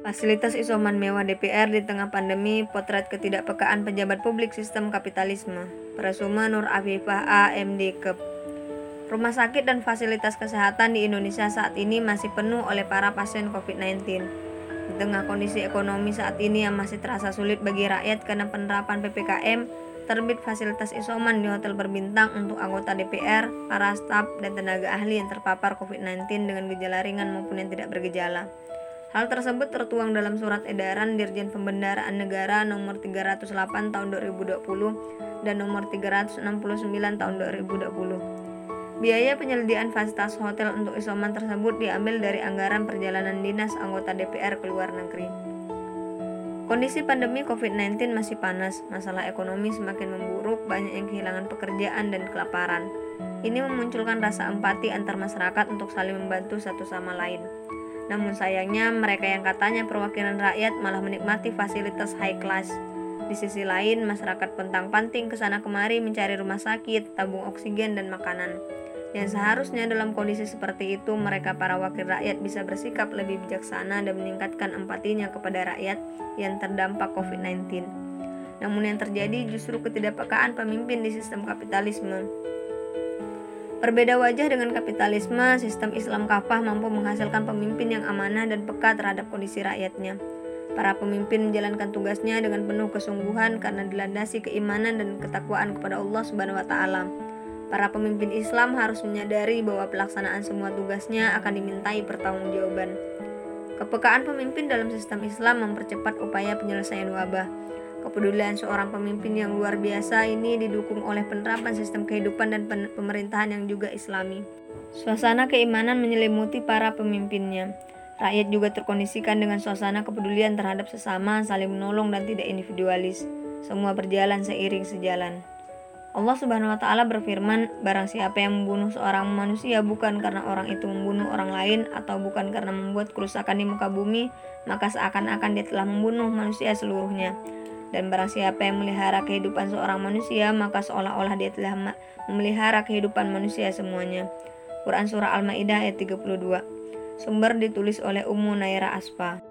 Fasilitas isoman mewah DPR di tengah pandemi, potret ketidakpekaan pejabat publik sistem kapitalisme. Presuma Nur Afifah AMD Kep. Rumah sakit dan fasilitas kesehatan di Indonesia saat ini masih penuh oleh para pasien COVID-19. Di tengah kondisi ekonomi saat ini yang masih terasa sulit bagi rakyat karena penerapan PPKM, terbit fasilitas isoman di hotel berbintang untuk anggota DPR, para staf, dan tenaga ahli yang terpapar COVID-19 dengan gejala ringan maupun yang tidak bergejala. Hal tersebut tertuang dalam surat edaran Dirjen Pembendaraan Negara nomor 308 tahun 2020 dan nomor 369 tahun 2020. Biaya penyediaan fasilitas hotel untuk isoman tersebut diambil dari anggaran perjalanan dinas anggota DPR ke luar negeri. Kondisi pandemi COVID-19 masih panas, masalah ekonomi semakin memburuk, banyak yang kehilangan pekerjaan dan kelaparan. Ini memunculkan rasa empati antar masyarakat untuk saling membantu satu sama lain. Namun sayangnya mereka yang katanya perwakilan rakyat malah menikmati fasilitas high class. Di sisi lain, masyarakat pentang-panting ke sana kemari mencari rumah sakit, tabung oksigen dan makanan. Yang seharusnya dalam kondisi seperti itu, mereka para wakil rakyat bisa bersikap lebih bijaksana dan meningkatkan empatinya kepada rakyat yang terdampak COVID-19. Namun yang terjadi justru ketidakpekaan pemimpin di sistem kapitalisme. Berbeda wajah dengan kapitalisme, sistem Islam kafah mampu menghasilkan pemimpin yang amanah dan peka terhadap kondisi rakyatnya. Para pemimpin menjalankan tugasnya dengan penuh kesungguhan karena dilandasi keimanan dan ketakwaan kepada Allah Subhanahu wa taala. Para pemimpin Islam harus menyadari bahwa pelaksanaan semua tugasnya akan dimintai pertanggungjawaban. Kepekaan pemimpin dalam sistem Islam mempercepat upaya penyelesaian wabah Kepedulian seorang pemimpin yang luar biasa ini didukung oleh penerapan sistem kehidupan dan pemerintahan yang juga islami. Suasana keimanan menyelimuti para pemimpinnya. Rakyat juga terkondisikan dengan suasana kepedulian terhadap sesama, saling menolong dan tidak individualis. Semua berjalan seiring sejalan. Allah Subhanahu wa taala berfirman, barang siapa yang membunuh seorang manusia bukan karena orang itu membunuh orang lain atau bukan karena membuat kerusakan di muka bumi, maka seakan-akan dia telah membunuh manusia seluruhnya. Dan barang siapa yang melihara kehidupan seorang manusia, maka seolah-olah dia telah memelihara kehidupan manusia semuanya. Quran Surah Al-Ma'idah ayat 32 Sumber ditulis oleh Ummu Naira Aspa